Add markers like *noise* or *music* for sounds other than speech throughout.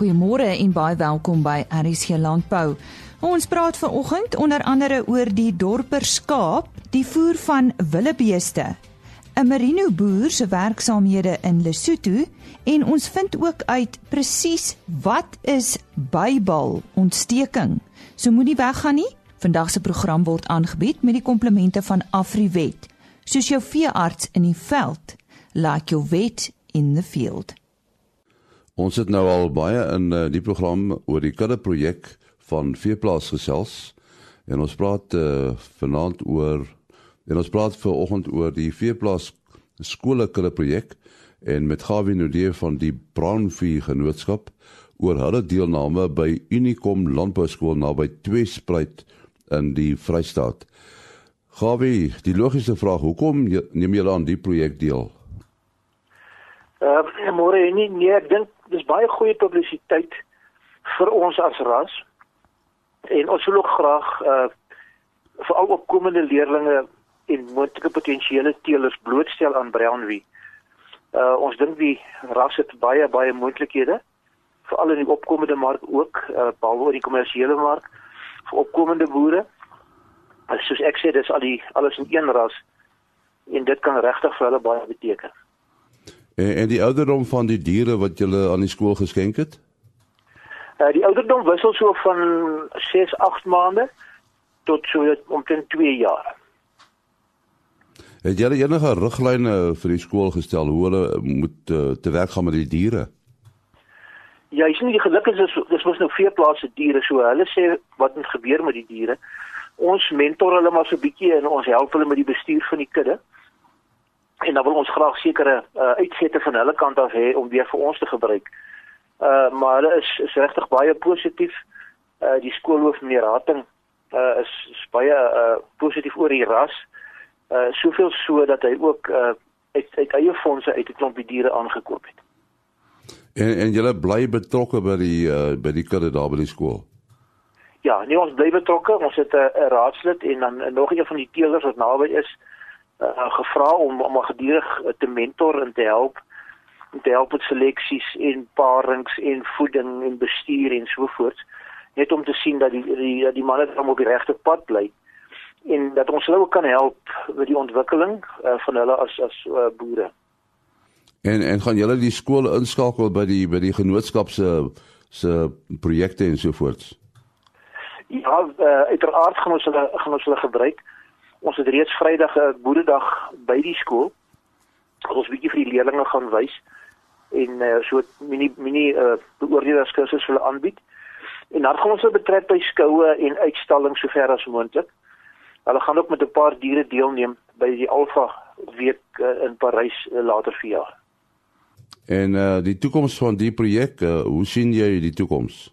Goeiemôre en baie welkom by RSG Landbou. Ons praat vanoggend onder andere oor die dorperskaap, die voer van willebeeste, 'n merino boer se werksaamhede in Lesotho en ons vind ook uit presies wat is bybal ontsteking. So moenie weggaan nie. Vandag se program word aangebied met die komplemente van Afriwet. Soos jou veearts in die veld, like your vet in the field. Ons het nou al baie in uh, die program oor die kudde projek van Veeplaas gesels en ons praat uh, vanaand oor en ons praat vanoggend oor die Veeplaas skole kudde projek en met Gawie Nudee van die Brandvee Genootskap oor hulle deelname by Unicom Landbouskool naby Tweespruit in die Vrystaat. Gawie, die logiese vraag, hoekom neem julle aan die projek deel? Uh, môre nie nee, ek dink dis baie goeie publisiteit vir ons as ras. En ons wil ook graag uh vir al opkomende leerders en moontlike potensiële teelers blootstel aan Brownwie. Uh ons dink die ras het baie baie moontlikhede veral in die opkomende mark ook uh behalwe die kommersiële mark vir opkomende boere. Soos ek sê dis al die alles in een ras en dit kan regtig vir hulle baie beteken. En, en die ouderdom van die diere wat jy aan die skool geskenk het? Uh, die ouderdom wissel so van 6, 8 maande tot so omtrent 2 jaar. Het jy enige riglyne vir die skool gestel hoe hulle moet uh, te werk gaan met die diere? Ja, ek sien die geluk is dis mos nou veeplase diere so hulle sê wat moet gebeur met die diere. Ons mentor hulle maar so 'n bietjie en ons help hulle met die bestuur van die kudde en dan wil ons graag sekere uh, uitsette van hulle kant af hê om weer vir ons te gebruik. Uh maar hulle is is regtig baie positief. Uh die skoolhoof meneer Hatting uh is, is baie uh positief oor die ras. Uh soveel so dat hy ook uh uit uit eie fondse uit 'n klompie diere aangekoop het. En en julle bly betrokke by die uh by die kudde daar by die skool. Ja, nee ons bly betrokke. Ons het 'n uh, raadslid en dan uh, nog een van die teelers wat naby is uh, gevra om om gedurig te mentor en te help om te help met seleksies en parings en voeding en bestuur en so voort net om te sien dat die die dat die manne dan op die regte pad bly en dat ons hulle kan help met die ontwikkeling uh, van hulle as as uh, boere. En en gaan julle die skole inskakel by die by die genootskap se se projekte en so voort? Ja, uh, uiteraard gaan ons hulle gaan ons hulle gebruik. Ons het reeds Vrydag 'n boeredag by die skool. Ons bietjie vir die leerders gaan wys en uh, so mini mini uh, beoordelingskursus hulle aanbied. En dan gaan ons hulle betrek by skoue en uitstallings sover as moontlik. Hulle gaan ook met 'n paar diere deelneem by die Alfa week uh, in Parys uh, later verjaar. En uh die toekoms van die projek, uh, hoe sien jy die toekoms?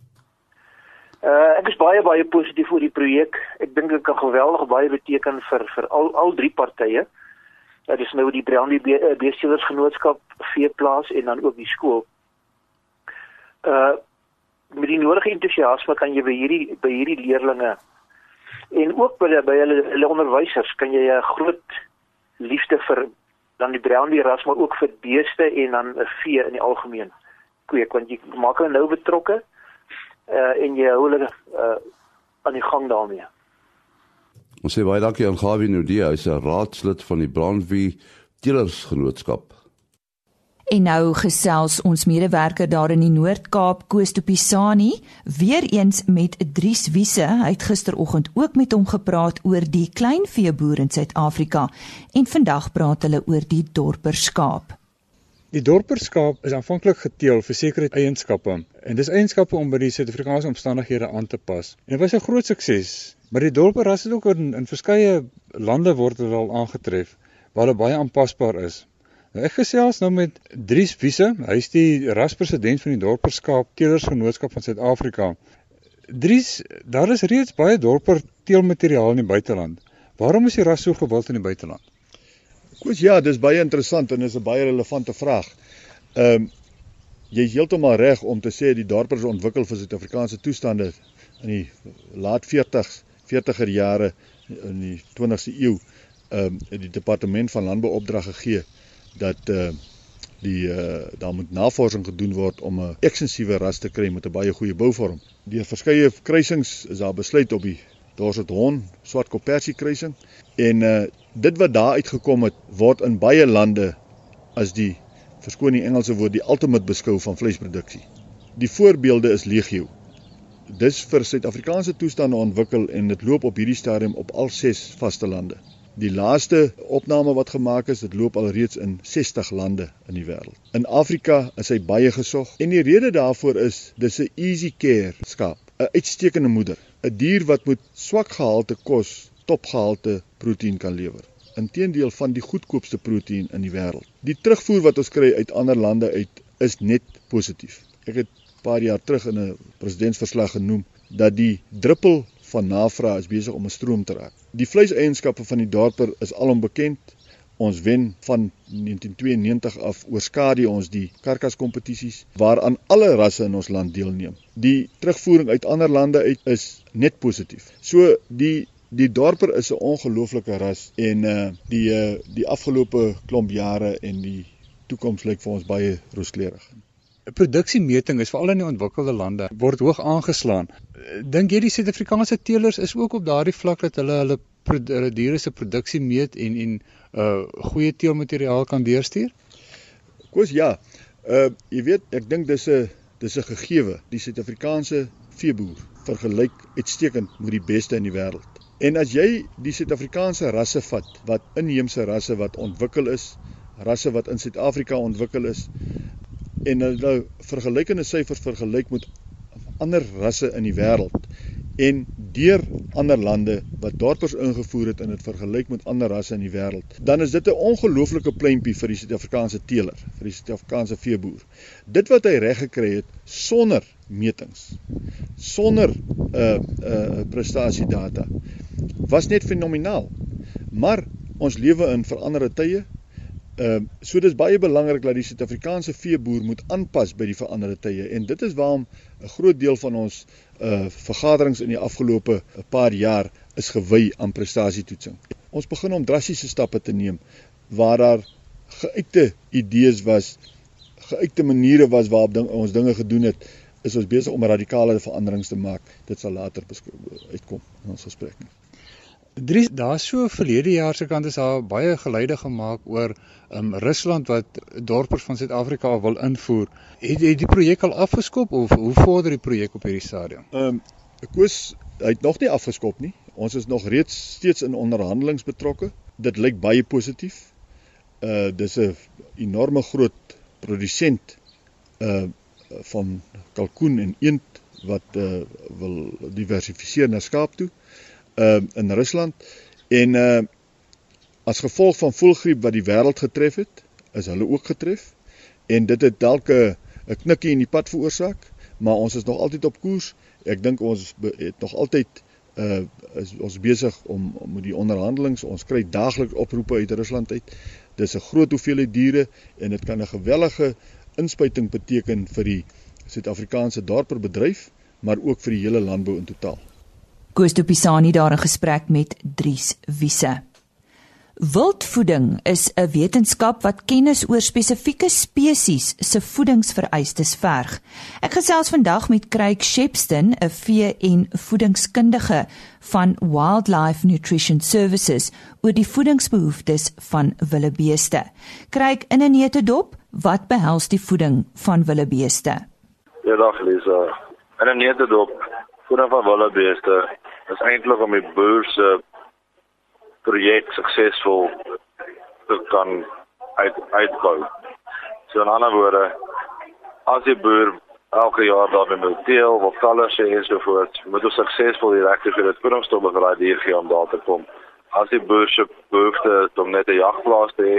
Uh ek is baie baie positief oor die projek. Ek dink dit kan geweldig baie beteken vir vir al al drie partye. Dit is nou die Brandie Be uh, Beesteelers Genootskap veeplaas en dan ook die skool. Uh met die nodige entoesiasme kan jy by hierdie by hierdie leerdlinge en ook by by hulle hulle onderwysers kan jy 'n groot liefde vir dan die Brandie ras maar ook vir beeste en dan vee in die algemeen kweek want jy maak hulle nou betrokke uh, en jy hou hulle uh, aan die gang daarmee. Ons sê baie dankie aan Gawie Nudie, hy's 'n raadslid van die Brandwie Teelersgenootskap. En nou gesels ons medewerker daar in die Noord-Kaap, Koos Topisani, weer eens met Dries Wiese. Hy het gisteroggend ook met hom gepraat oor die kleinveeboer in Suid-Afrika en vandag praat hulle oor die dorperskaap. Die dorperskaap is aanvanklik geteel vir sekere eienskappe en dis eienskappe om by die Suid-Afrikaanse omstandighede aan te pas. En dit was 'n groot sukses, maar die dorperras het ook in, in verskeie lande word dit al aangetref waar dit baie aanpasbaar is. Nou ek gesels nou met Dries Wiese, hy's die raspresident van die dorperskaap Teelersgenootskap van Suid-Afrika. Dries, daar is reeds baie dorper teelmateriaal in die buiteland. Waarom is die ras so gewild in die buiteland? Goed ja, dis baie interessant en is 'n baie relevante vraag. Ehm um, jy is heeltemal reg om te sê die dorpers ontwikkel vir Suid-Afrikaanse toestande in die laat 40s, 40er jare in die 20ste eeu. Ehm um, die departement van landbou opdrag gegee dat uh Die uh daar moet navorsing gedoen word om 'n ekstensiewe ras te kry met 'n baie goeie bouvorm. Deur verskeie kruisings is daar besluit op die Dorset Hon swart kopersie kruising en uh dit wat daar uitgekom het word in baie lande as die verskoon die Engelse woord die ultimate beskou van vleisproduksie. Die voorbeelde is legio. Dis vir Suid-Afrikaanse toestande ontwikkel en dit loop op hierdie stadium op al 6 vaste lande. Die laaste opname wat gemaak is, dit loop al reeds in 60 lande in die wêreld. In Afrika is hy baie gesog en die rede daarvoor is dis 'n easy care skaap, 'n uitstekende moeder, 'n dier wat met swak gehalte kos topgehalte proteïen kan lewer. Inteendeel van die goedkoopste proteïen in die wêreld. Die terugvoer wat ons kry uit ander lande uit is net positief. Ek het 'n paar jaar terug in 'n presidentsverslag genoem dat die druppel van navraag is besig om 'n stroom te raak. Die vleiseienskappe van die dorper is alom bekend. Ons wen van 1992 af oorskadu ons die karkaskompetisies waaraan alle rasse in ons land deelneem. Die terugvoering uit ander lande uit is net positief. So die die dorper is 'n ongelooflike ras en uh die uh die afgelope klomp jare en die toekoms lyk vir ons baie rooskleurig. 'n Produksiemeting is veral in die ontwikkelde lande word hoog aangeslaan dink jy die Suid-Afrikaanse teelers is ook op daardie vlak dat hulle hulle hulle diere se produksie meet en en uh goeie teelmateriaal kan deurstuur? Koos ja. Uh jy weet, ek dink dis 'n dis 'n gegewe. Die Suid-Afrikaanse veeboer vergelyk uitstekend met die beste in die wêreld. En as jy die Suid-Afrikaanse rasse vat, wat inheemse rasse wat ontwikkel is, rasse wat in Suid-Afrika ontwikkel is en hulle nou vergelykende syfers vergelyk met ander rasse in die wêreld en deur ander lande wat dorpers ingevoer het en dit vergelyk met ander rasse in die wêreld, dan is dit 'n ongelooflike pleintjie vir die Suid-Afrikaanse teeler, vir die Suid-Afrikaanse veeboer. Dit wat hy reg gekry het sonder metings, sonder 'n uh, 'n uh, prestasiedata was net fenomenaal. Maar ons lewe in veranderde tye Ehm uh, so dis baie belangrik dat die Suid-Afrikaanse veeboer moet aanpas by die veranderde tye en dit is waarom 'n groot deel van ons uh vergaderings in die afgelope paar jaar is gewy aan prestasietoetsing. Ons begin om drastiese stappe te neem waar daar geuite idees was, geuite maniere was waarop ding, ons dinge gedoen het, is ons besig om radikale veranderings te maak. Dit sal later uitkom in ons gesprek. Drie daar so verlede jaar se kant is daar baie geluide gemaak oor um Rusland wat dorpers van Suid-Afrika wil invoer. Het, het die projek al afgeskop of hoe vorder die projek op hierdie stadium? Um ek was hy het nog nie afgeskop nie. Ons is nog reeds steeds in onderhandelinge betrokke. Dit lyk baie positief. Uh dis 'n enorme groot produsent uh van kalkoen en eend wat uh wil diversifiseer na skaap toe uh in Rusland en uh as gevolg van voëlgriep wat die wêreld getref het, is hulle ook getref en dit het dalk 'n knikkie in die pad veroorsaak, maar ons is nog altyd op koers. Ek dink ons het nog altyd uh is ons besig om, om met die onderhandelings. Ons kry daagliks oproepe uit Rusland uit. Dis 'n groot hoeveelheid diere en dit kan 'n gewellige inspuiting beteken vir die Suid-Afrikaanse dorperbedryf, maar ook vir die hele landbou in totaal. Koos de Pisani daar in gesprek met Dries Wiese. Wildvoeding is 'n wetenskap wat kennis oor spesifieke spesies se voedingsvereistes verg. Ek gesels vandag met Craig Shepston, 'n vee- en voedingskundige van Wildlife Nutrition Services oor die voedingsbehoeftes van wildebeeste. Craig in 'n netedop, wat behels die voeding van wildebeeste? Ja, dag Lisa. In 'n netedop, voeding van wildebeeste is eintlik om die boer se projek suksesvol te kan uit uitbou. So in ander woorde, as die boer elke jaar daarmee moet deel, wat kalvers en so voort, moet ons suksesvol die regte vir dit voedingsstowwe vir daai dier gee om daar te kom. As die boer se behoefte om net 'n jagplaas te hê,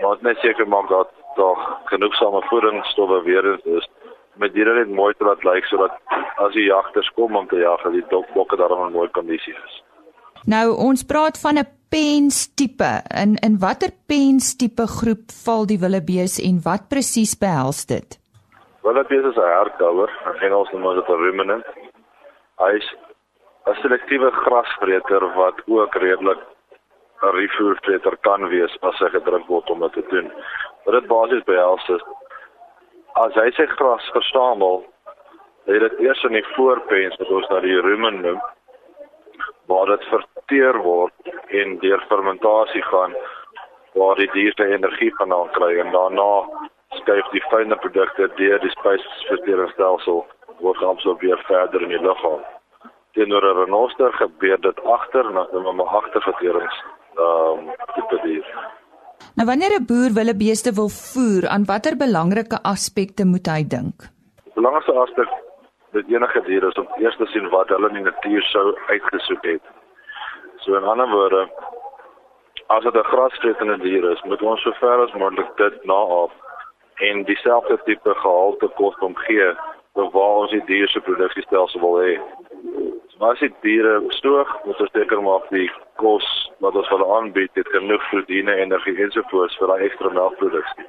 moet net seker maak dat daar genoegsame voedingsstowwe weer is met diere net mooi te laat lyk sodat as die jagters kom om te jag, dat die bokke daar in 'n mooi kondisie is. Nou ons praat van 'n pens tipe. In in watter pens tipe groep val die wildebees en wat presies behels dit? Wildebees is 'n hardkouer, in Engels noem ons dit 'n ruminant. Hy is 'n selektiewe grasvreter wat ook redelik 'n rifoervreter kan wees as hy gedruk word om dit te doen. Wat dit basies behels is as hy sy gras versamel, hy dit eers in die voorpens wat ons na die rumen noem, waar dit verteer word en deur fermentasie gaan waar die dier sy energie vandaan kry en daarna skuif die fynere produkte deur die spysverteringsstelsel word geabsorbeer verder in die liggaam. Teenoor 'n renoster gebeur dit agter en dan met 'n agterverterings ehm um, tipe dier. Nou wanneer 'n boer wille beeste wil voer, aan watter belangrike aspekte moet hy dink? Belangrikste aspek dit enige dier is om eers te sien wat hulle in die natuur sou uitgesoek het. So in ander woorde, as dit 'n grasvretende dier is, moet ons sover as moontlik dit naaf en dieselfde tipe gehalte kos om gee waar ons die dier se produksiestelsel wil hê. So as dit diere stoog, moet ons seker maak die kos wat ons hulle aanbied, het genoeg proteïene, energie ensovoorts vir daai ekstra melkproduksie.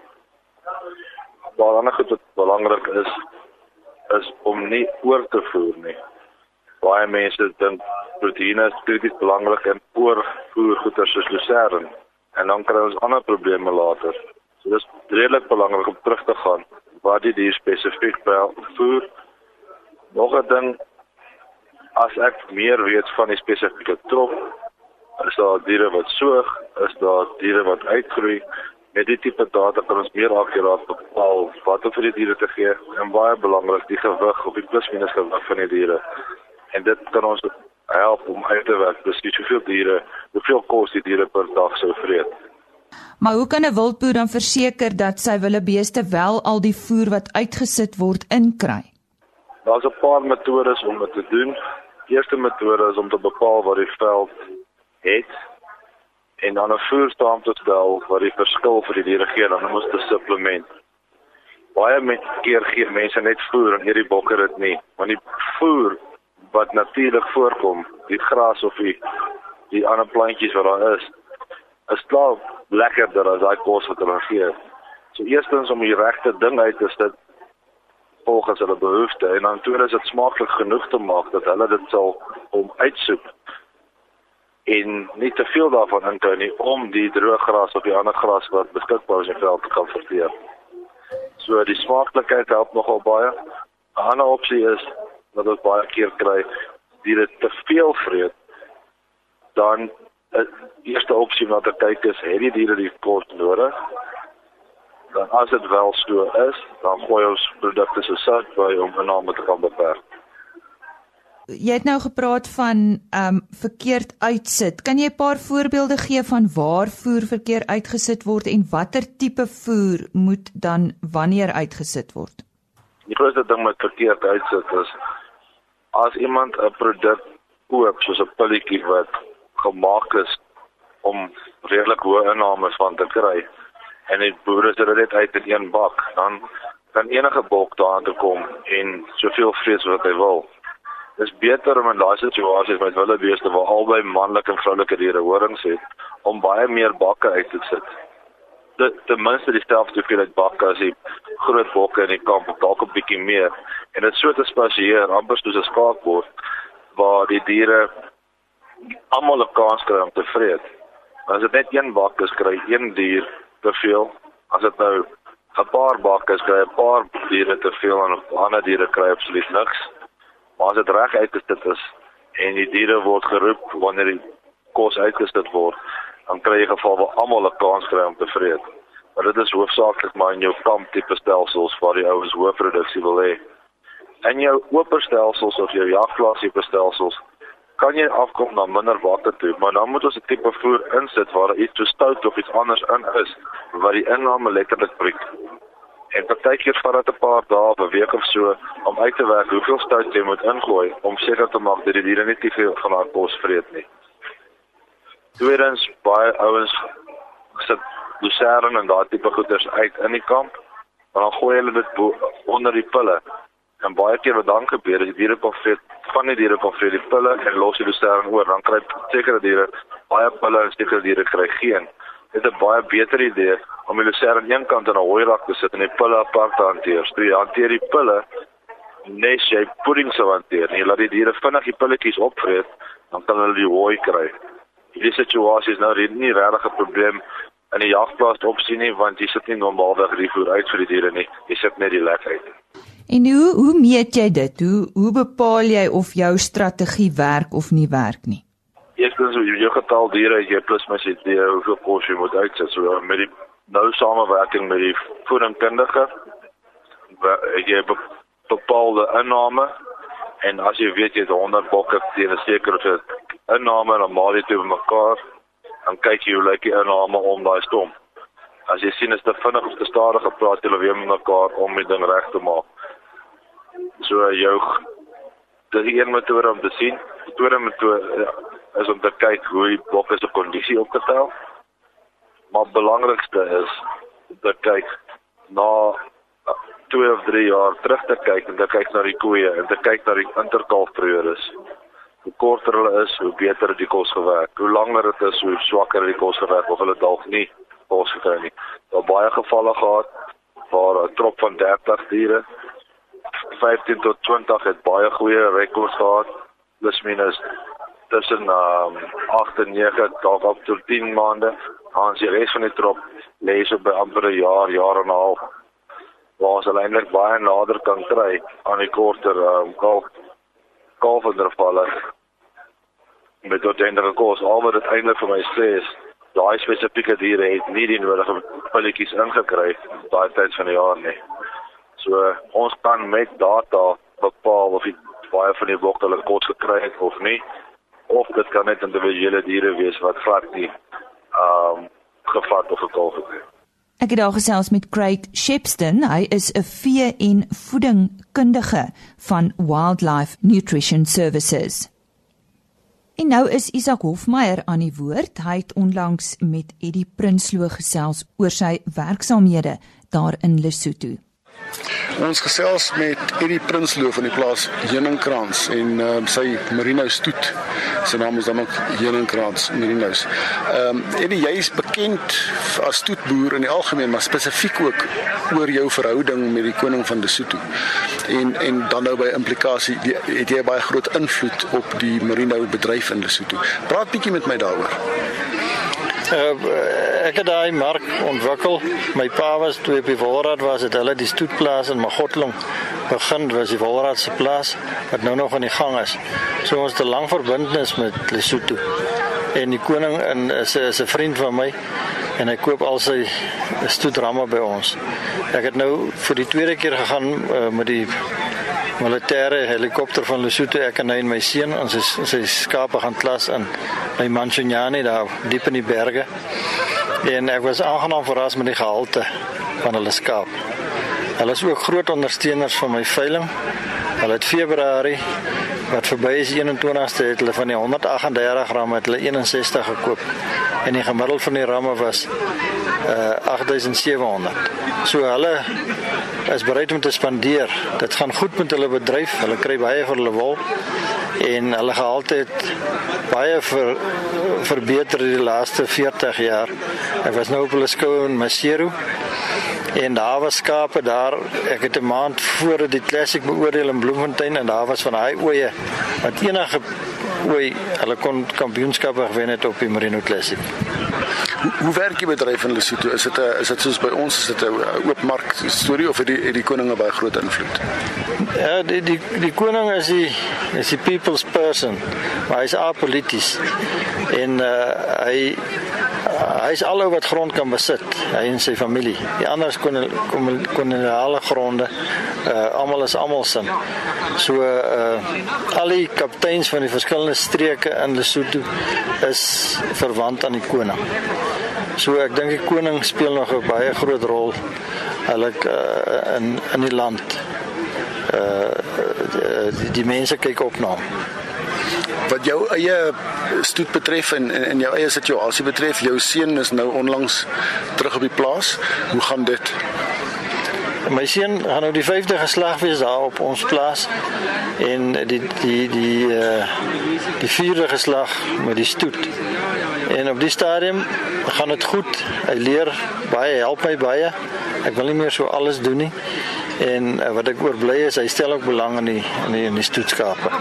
Wat dan ook belangrik is, is om nie oor te voer nie. Baie mense dink proteïene is krities belangrik en oorvoer goeder soos lucerne en dan kry ons ander probleme later. So dis redelik belangrik om terug te gaan wat die dier spesifiek voer. Nog 'n ding as ek meer weet van die spesifieke trop, is daar diere wat soog, is daar diere wat uitgroei. Met die tipe data kan ons meer akkuraat bepaal wat om vir die diere te gee en baie belangrik die gewig of die plus minus gewig van die diere. En dit kan ons help om uit te werk presies hoeveel diere, hoeveel kos die diere per dag sou vreet. Maar hoe kan 'n wildboer dan verseker dat sy wildebeeste wel al die voer wat uitgesit word inkry? Daar's 'n paar metodes om dit te doen. Die eerste metode is om te bepaal wat die veld het en dan 'n voerstaan te stel wat die verskil vir die diere gee, dan moet dit supplement. Baie met keer gee mense net voer en hierdie bokke dit nie, want die voer wat natuurlik voorkom, die gras of die die ander plantjies wat daar is, is klaar lekkerder as daai kos wat hulle gee. So eerstens om die regte ding uit te sit volgens hulle behoeftes en dan tweedens dit smaaklik genoeg te maak dat hulle dit sal om uitsoek en nie te veel daarvan inkry nie om die droë gras of die ander gras wat beskikbaar is in veld te kan verteer. So die smaaklikheid help nogal baie. 'n Ander opsie is wat ons baie keer kry, diere te veel vreet, dan die eerste opsie wat ek kyk is, het die diere die kos nodig? Dan as dit wel so is, dan gooi ons produkte so sout by om inname te kan beperk. Jy het nou gepraat van ehm um, verkeerd uitsit. Kan jy 'n paar voorbeelde gee van waar voer verkeerd uitgesit word en watter tipe voer moet dan wanneer uitgesit word? Die grootste ding met verkeerd uitsit is as iemand 'n produk koop soos 'n pilletjie wat gemaak is om redelik hoë inname van te kry en die boere sit dit uit in een bak dan kan enige bok daar toe kom en soveel vrees wat hy wil. Dis beter om in daai situasies met hulle beeste waar albei manlike en vroulike diere horings het om baie meer bakke uit te sit. Dit ten minste dieselfde hoeveelheid bakke as die groot bokke in die kamp of dalk 'n bietjie meer en dit so te spasieer amper soos 'n skaakbord waar die diere almal 'n kans kry om te vreet. As dit net een bak is, kry een dier te veel. As dit nou 'n paar bakke is, kry 'n paar diere te veel en ander diere kry absoluut niks. Maar as dit reg uitgesit is en die diere word geroep wanneer die kos uitgesit word, dan kry jy geval waar almal 'n kans kry om te vreet. Maar dit is hoofsaaklik maar in jou kamp tipe stelsels waar die ouens hoë produksie wil hê. En jou oop stelsels of jou jagplaas tipe stelsels kan jy afkom na minder water toe, maar dan moet ons 'n tipe voer insit waar daar iets so stout of iets anders in is wat die inname letterlik breek. En partykeer vat dit 'n paar dae 'n week of so om uit te werk hoeveel stout jy moet ingooi om seker te maak dat die diere nie te veel van haar kos vreet nie. Tweedens baie ouens sit lucerne en daardie tipe goeders uit in die kamp, maar dan gooi hulle dit onder die pille En baie keer wat dan gebeur is die diere kom vreet van die diere kom vreet die pille en los die lucerne oor. Dan kry sekere diere baie pille en sekere diere kry geen. Dit is 'n baie beter idee om die lucerne aan een kant in 'n hooi rak te sit en die pille apart te hanteer. So jy hanteer die pille nes jy pudding sou hanteer. Jy laat die diere vinnig die pilletjies opvreet, dan kan hulle die hooi kry. Hierdie situasie is nou nie regtig 'n probleem in die jagplaas opsien nie want jy sit nie normaalweg die voer uit vir die diere nie. Jy sit net die lek uit. En hoe hoe meet jy dit? Hoe hoe bepaal jy of jou strategie werk of nie werk nie? Eerstens jy jou getal diere jy plus mens jy hoeveel kos jy moet uitsit. So met die nou samewerking met die voedingkundige jy bepaalde inname en as jy weet jy het 100 bokke teen 'n sekere inname dan maal dit bymekaar dan kyk jy hoe lyk die inname om daai stom. As jy sien is te vinnig of te stadig gepraat jy weer met mekaar om die ding reg te maak. So jou dis een metode om te sien. Die tweede metode ja, is om te kyk hoe die bokke se kondisie op te tel. Maar belangrikste is dat kyk na 2 of 3 jaar terug te kyk en te kyk na die koeie en te kyk na die interkalfperiodes hoe korter hulle is, hoe beter die kos gewerk. Hoe langer dit is, hoe swakker die kos gewerk of hulle dalk nie kos gekry nie. Daar baie gevalle gehad waar 'n trop van 30 diere 15 tot 20 het baie goeie rekords gehad. Plus minus tussen um, 8 en 9 dalk op tot 10 maande. Ons die res van die trop lê so by amper 'n jaar, jaar en 'n half. Waar ons eintlik baie nader kan kry aan die korter um, kalf kalfintervalle met tot gender kos al wat dit eintlik vir my sê is daai spesifieke diere het nie die nodige pilletjies ingekry daai tyd van die jaar nie. So ons kan met data bepaal of die baie van die bokke hulle kos gekry het of nie of dit kan net individuele diere wees wat glad nie ehm um, gevat of gekolf het. Ek het daar gesels met Craig Shepston. Hy is 'n vee- en voedingkundige van Wildlife Nutrition Services. En nou is Isak Hofmeyer aan die woord. Hy het onlangs met Eddie Prinsloo gesels oor sy werksaamhede daar in Lesotho. Ons gesels met Eddie Prinsloo van die plaas Heuningkrans en uh, sy Merino stoet. Sy naam is dan ook Heuningkrans Merinos. Ehm um, Eddie, jy is bekend as stoetboer in die algemeen, maar spesifiek ook oor jou verhouding met die koning van Lesotho. En en dan nou by implikasie het jy baie groot invloed op die Merino bedryf in Lesotho. Praat bietjie met my daaroor. Uh, ek het daai mark ontwikkel. My pa was toe op die Wolraad was dit hulle die stoetplaas in Magotling begin was die Wolraad se plaas wat nou nog aan die gang is. So ons het 'n lang verbintenis met Lesotho. En die koning in is is 'n vriend van my en hy koop al sy stoetramme by ons. Ek het nou vir die tweede keer gegaan uh, met die militêre helikopter van Lesotho ek en hy en my seun ons is sy skape gaan klas in by Manchinyane daar diep in die berge en ek was aangenaam verras met die gehalte van hulle skaap. Hulle is ook groot ondersteuners van my veiling. Hulle het Februarie wat verby is 21ste het hulle van die 138 gram het hulle 61 gekoop en die gemiddeld van die ramme was uh 8700. So hulle is bereid om te spandeer. Dit gaan goed met hulle bedryf. Hulle kry baie vir hulle wol en hulle gehalte het baie ver, verbeter die laaste 40 jaar. Ek was nou op hulle skou in Masero en daar was skape daar. Ek het 'n maand voor die classic beoordeel in Bloemfontein en daar was van daai oeye wat enige ooi hulle kon kampioenskappe gewen het op die Merino Classic. Hoe, werk die bedryf in Lesotho? Is dit 'n is dit soos by ons is dit 'n oop mark storie of het die het die koning baie groot invloed? Ja, die die die koning is die is die people's person. Maar hy's apolities. En uh hy hy is alou wat grond kan besit, hy en sy familie. Die ander is kon kon koloniale gronde. Uh almal is almal sin. So uh al die kapteins van die verskillende streke in Lesotho is verwant aan die koning. So ek dink die koning speel nog 'n baie groot rol hulle uh, in in die land. Uh die, die mense kyk op na hom. Wat jou eie stoet betref en en jou eie situasie betref, jou seun is nou onlangs terug op die plaas. Hoe gaan dit? My seun gaan nou die 5de geslag wees daar op ons plaas en die die die uh die vierde geslag met die stoet. En op die stadium gaan dit goed. Hy leer baie, help my baie. Ek wil nie meer so alles doen nie. En uh, wat ek oorbly is hy stel ook belang in die in die, die stoetskape.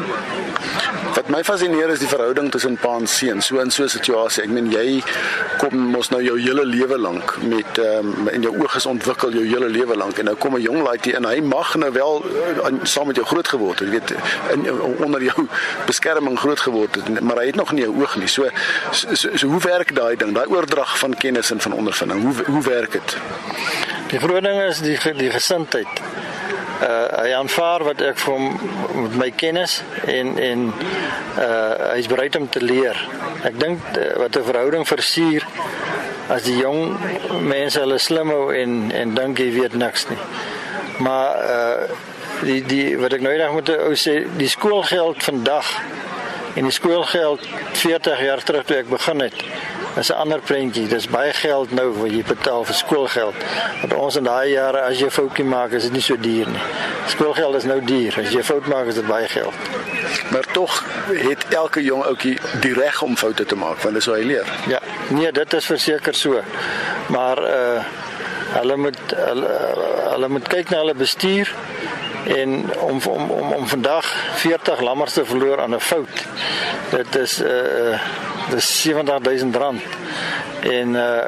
Wat my fascineer is die verhouding tussen pa en seun. So in so 'n situasie, ek meen jy kom mos nou jou hele lewe lank met ehm um, en jou oog is ontwikkel jou hele lewe lank en nou kom 'n jong laaitjie in. Hy mag nou wel uh, saam met jou groot geword het, jy weet, in onder jou *laughs* beskerming groot geword het, maar hy het nog nie 'n oog nie. So so, so, so hoe werk daai ding? Daai oordrag van kennis en van ondervinding. Hoe hoe werk dit? Die groot ding is die die gesindheid uh hy aanvaar wat ek vir hom met my kennis en en uh hy's bereid om te leer. Ek dink uh, wat 'n verhouding versier as die jong mense hulle slim hou en en dink jy weet niks nie. Maar uh die die wat ek nou eendag moet ou sê, die skoolgeld vandag en die skoolgeld 40 jaar terug toe ek begin het is 'n ander prentjie. Dis baie geld nou wat jy betaal vir skoolgeld. Want ons in daai jare as jy 'n foutjie maak, is dit nie so duur nie. Skoolgeld is nou duur. As jy 'n fout maak, is dit baie geld. Maar tog het elke jong ouetjie die reg om foute te maak, want dis hoe hy leer. Ja, nee, dit is verseker so. Maar uh hulle moet hulle, hulle moet kyk na hulle bestuur en om om om om vandag 40 lammers te verloor aan 'n fout. Dit is uh dis 70000 rand. En uh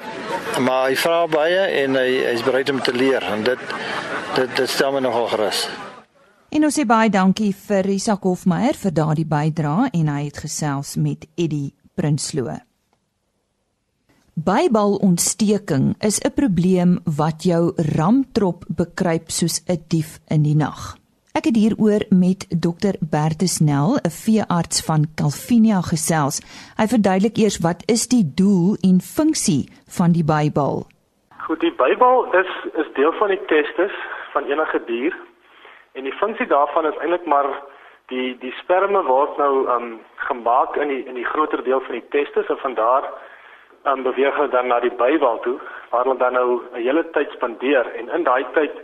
maar hy vra baie en hy hy's bereid om te leer en dit dit dit stel my nogal gerus. En ons sê baie dankie vir Isak Hofmeyer vir daardie bydrae en hy het gesels met Eddie Prinsloo. Bybalontsteking is 'n probleem wat jou ramtrop bekruip soos 'n dief in die nag. Ek het hieroor met Dr Bertus Nel, 'n veearts van Calvinia gesels. Hy verduidelik eers wat is die doel en funksie van die Bybal. Goed, die Bybal is is deel van die testis van enige dier en die funksie daarvan is eintlik maar die die sperme word nou um gemaak in die in die groter deel van die testis en van daar um, beweeg hulle dan na die bywal toe waar hulle dan nou 'n hele tyd spandeer en in daai tyd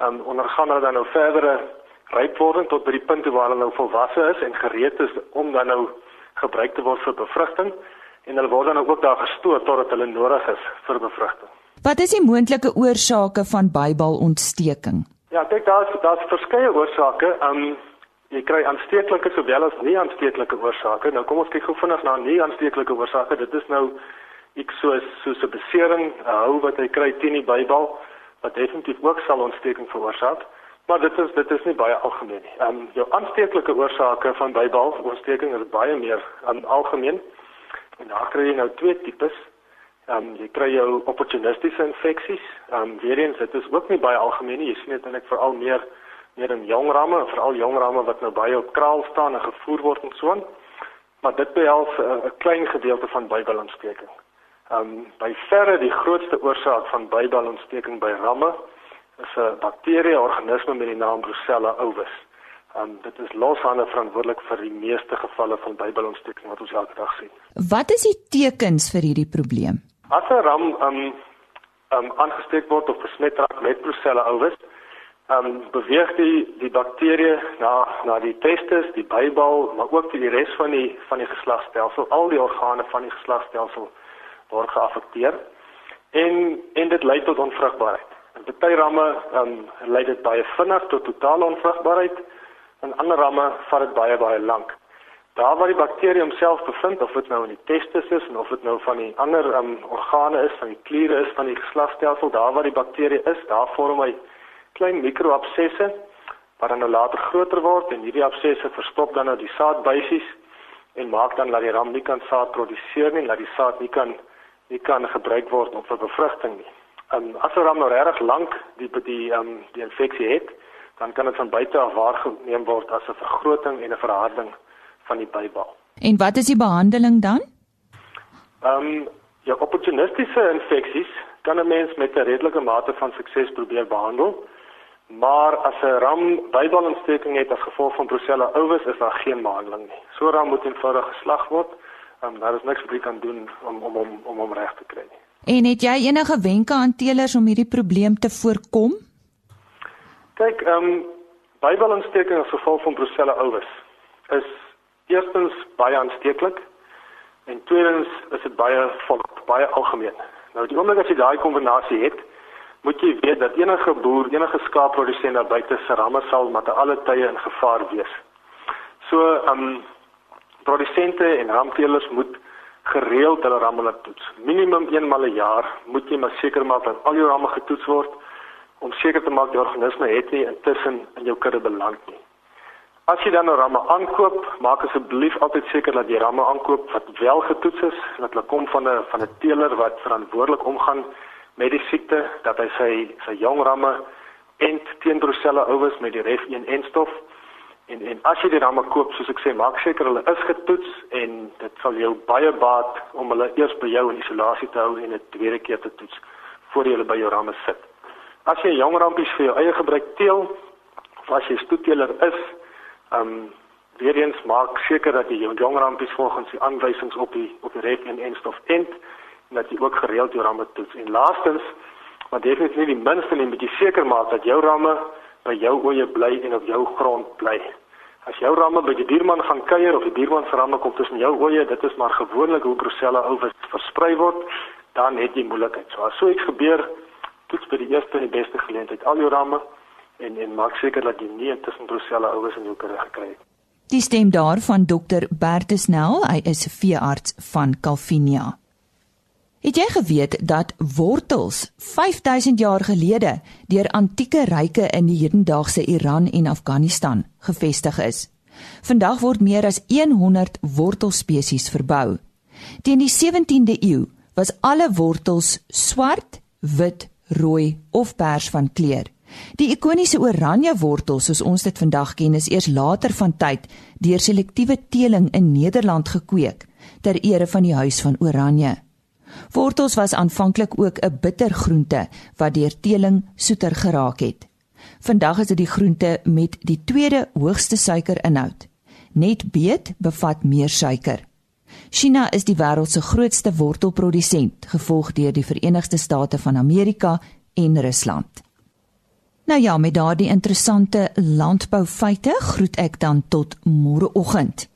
um, ondergaan hulle dan nou verdere rypwording tot by die punt waar hulle nou volwasse is en gereed is om dan nou gebruik te word vir bevrugting en hulle word dan ook daar gestoor totdat hulle nodig is vir bevrugting. Wat is die moontlike oorsake van bybalontsteking? Ja, kyk daar's daar's verskeie oorsake. Um jy kry aansteeklike sowel as nie aansteeklike oorsake. Nou kom ons kyk gou vinnig na nie aansteeklike oorsake. Dit is nou ek soos soos 'n besering hou wat hy kry teen die Bybel wat definitief ook sal ontsteking veroorsaak. Maar dit is dit is nie baie algemeen nie. Ehm um, jou aansteeklike oorsake van Bybel ontsteking is baie meer um, algemeen. En daar kry jy nou twee tipes. Ehm um, jy kry jou opportunistiese infeksies. Ehm um, weer eens dit is ook nie baie algemeen nie. Jy sien dit eintlik veral meer meer in jong ramme, veral jong ramme wat nou baie op kraal staan en gevoer word en so aan. Maar dit behels 'n uh, klein gedeelte van Bybelontsteking. Um by verre die grootste oorsaak van bybalontsteking by ramme is 'n bakterie organisme met die naam Brucella ovis. Um dit is loshande verantwoordelik vir die meeste gevalle van bybalontsteking wat ons elke dag sien. Wat is die tekens vir hierdie probleem? As 'n ram um um aangesteek word of besmet raak met Brucella ovis, um beweeg die die bakterie na na die testis, die bybal, maar ook die res van die van die geslagstelsel, al die organe van die geslagstelsel word geaffekteer en en dit lei tot onvrugbaarheid. In baie ramme um, lei dit baie vinnig tot totale onvrugbaarheid en ander ramme vat dit baie baie lank. Daar waar die bakterie homself bevind of dit nou in die testis is en of dit nou van die ander um, organe is, van die kliere is van die geslagstelsel, daar waar die bakterie is, daar vorm hy klein mikroabsesse wat dan nou later groter word en hierdie absesse verstop dan nou die saadbuisies en maak dan dat die ram nie kan saad produseer nie, dat die saad nie kan nie kan gebruik word vir bevrugting nie. Um, as 'n ram nou regtig lank die die um, die infeksie het, dan kan dit van buite af waargeneem word as 'n vergroting en 'n verharding van die bybal. En wat is die behandeling dan? Ehm um, ja, opportunistiese infeksies kan 'n mens met 'n redelike mate van sukses probeer behandel. Maar as 'n ram bybalontsteking het as gevolg van Brucella ovis, is daar geen behandeling nie. So ram moet eenvoudig geslag word um, daar is niks wat jy kan doen om om om om hom reg te kry nie. En het jy enige wenke aan teelers om hierdie probleem te voorkom? Kyk, ehm um, Bybalontsteking as gevolg van Brucella ovis is eerstens baie aansteeklik en tweedens is dit baie volk, baie algemeen. Nou die oomblik as jy daai kombinasie het, moet jy weet dat enige boer, enige skaapprodusent daar buite se ramme sal met alle tye in gevaar wees. So, ehm um, produsente en ramteelers moet gereeld hulle ramme laat toets. Minimum eenmal 'n jaar moet jy maar seker maak dat al jou ramme getoets word om seker te maak die organisme het nie intussen in jou kudde beland nie. As jy dan 'n ramme aankoop, maak asseblief altyd seker dat jy ramme aankoop wat wel getoets is, dat hulle kom van 'n van 'n teeler wat verantwoordelik omgaan met die siekte, dat hy sy sy jong ramme ent teen brusella ovis met die Ref 1 enstof. En en as jy die ramme koop, soos ek sê, maak seker hulle is getoets en dit sal jou baie baat om hulle eers by jou in isolasie te hou en 'n tweede keer te toets voor jy hulle by jou ramme sit. As jy jong rampies vir jou eie gebruik teel, of as jy stoetteeler is, ehm um, weer eens maak seker dat jy jou jong rampies volgens die aanwysings op die op die rek en enstof ent en dat jy ook gereeld jou ramme toets. En laastens, maar definitief nie die minste nie, moet jy seker maak dat jou ramme by jou oeye bly en op jou grond bly. As jou ramme by die buurman gaan kuier of die buurman se ramme kom tussen jou oeye, dit is maar gewoonlik hoe Brucella ovis versprei word, dan het jy moeilikheid. So as so iets gebeur, toets by die eerste en die beste geleentheid al jou ramme en en maak seker dat jy nie intussen Brucella ovis in jou kudde gekry het. Die stem daarvan Dr. Bertus Nel, hy is veearts van Calvinia. Het jy geweet dat wortels 5000 jaar gelede deur antieke ryke in die hedendaagse Iran en Afghanistan gevestig is? Vandag word meer as 100 wortelspesies verbou. Teen die 17de eeu was alle wortels swart, wit, rooi of pers van kleur. Die ikoniese oranje wortel soos ons dit vandag ken is eers later van tyd deur selektiewe teeling in Nederland gekweek ter ere van die huis van Oranje. Wortels was aanvanklik ook 'n bittergroente wat deur teeling soeter geraak het. Vandag is dit die groente met die tweede hoogste suikerinhoud. Net beet bevat meer suiker. China is die wêreld se grootste wortelprodusent, gevolg deur die Verenigde State van Amerika en Rusland. Nou ja, met daardie interessante landboufeite groet ek dan tot môreoggend.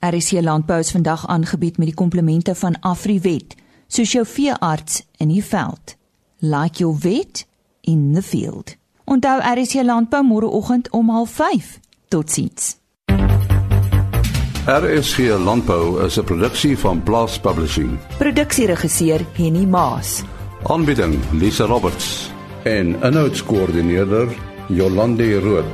RC Landbou is vandag aangebied met die komplemente van Afriwet, soos jou veearts in die veld. Like your vet in the field. Onthou RC Landbou môreoggend om 05:30. Totsiens. RSG Landbou is 'n produksie van Blast Publishing. Produksieregisseur Henny Maas. Aanbieding Lisa Roberts en 'n notas koördineerder Jolande Rooi.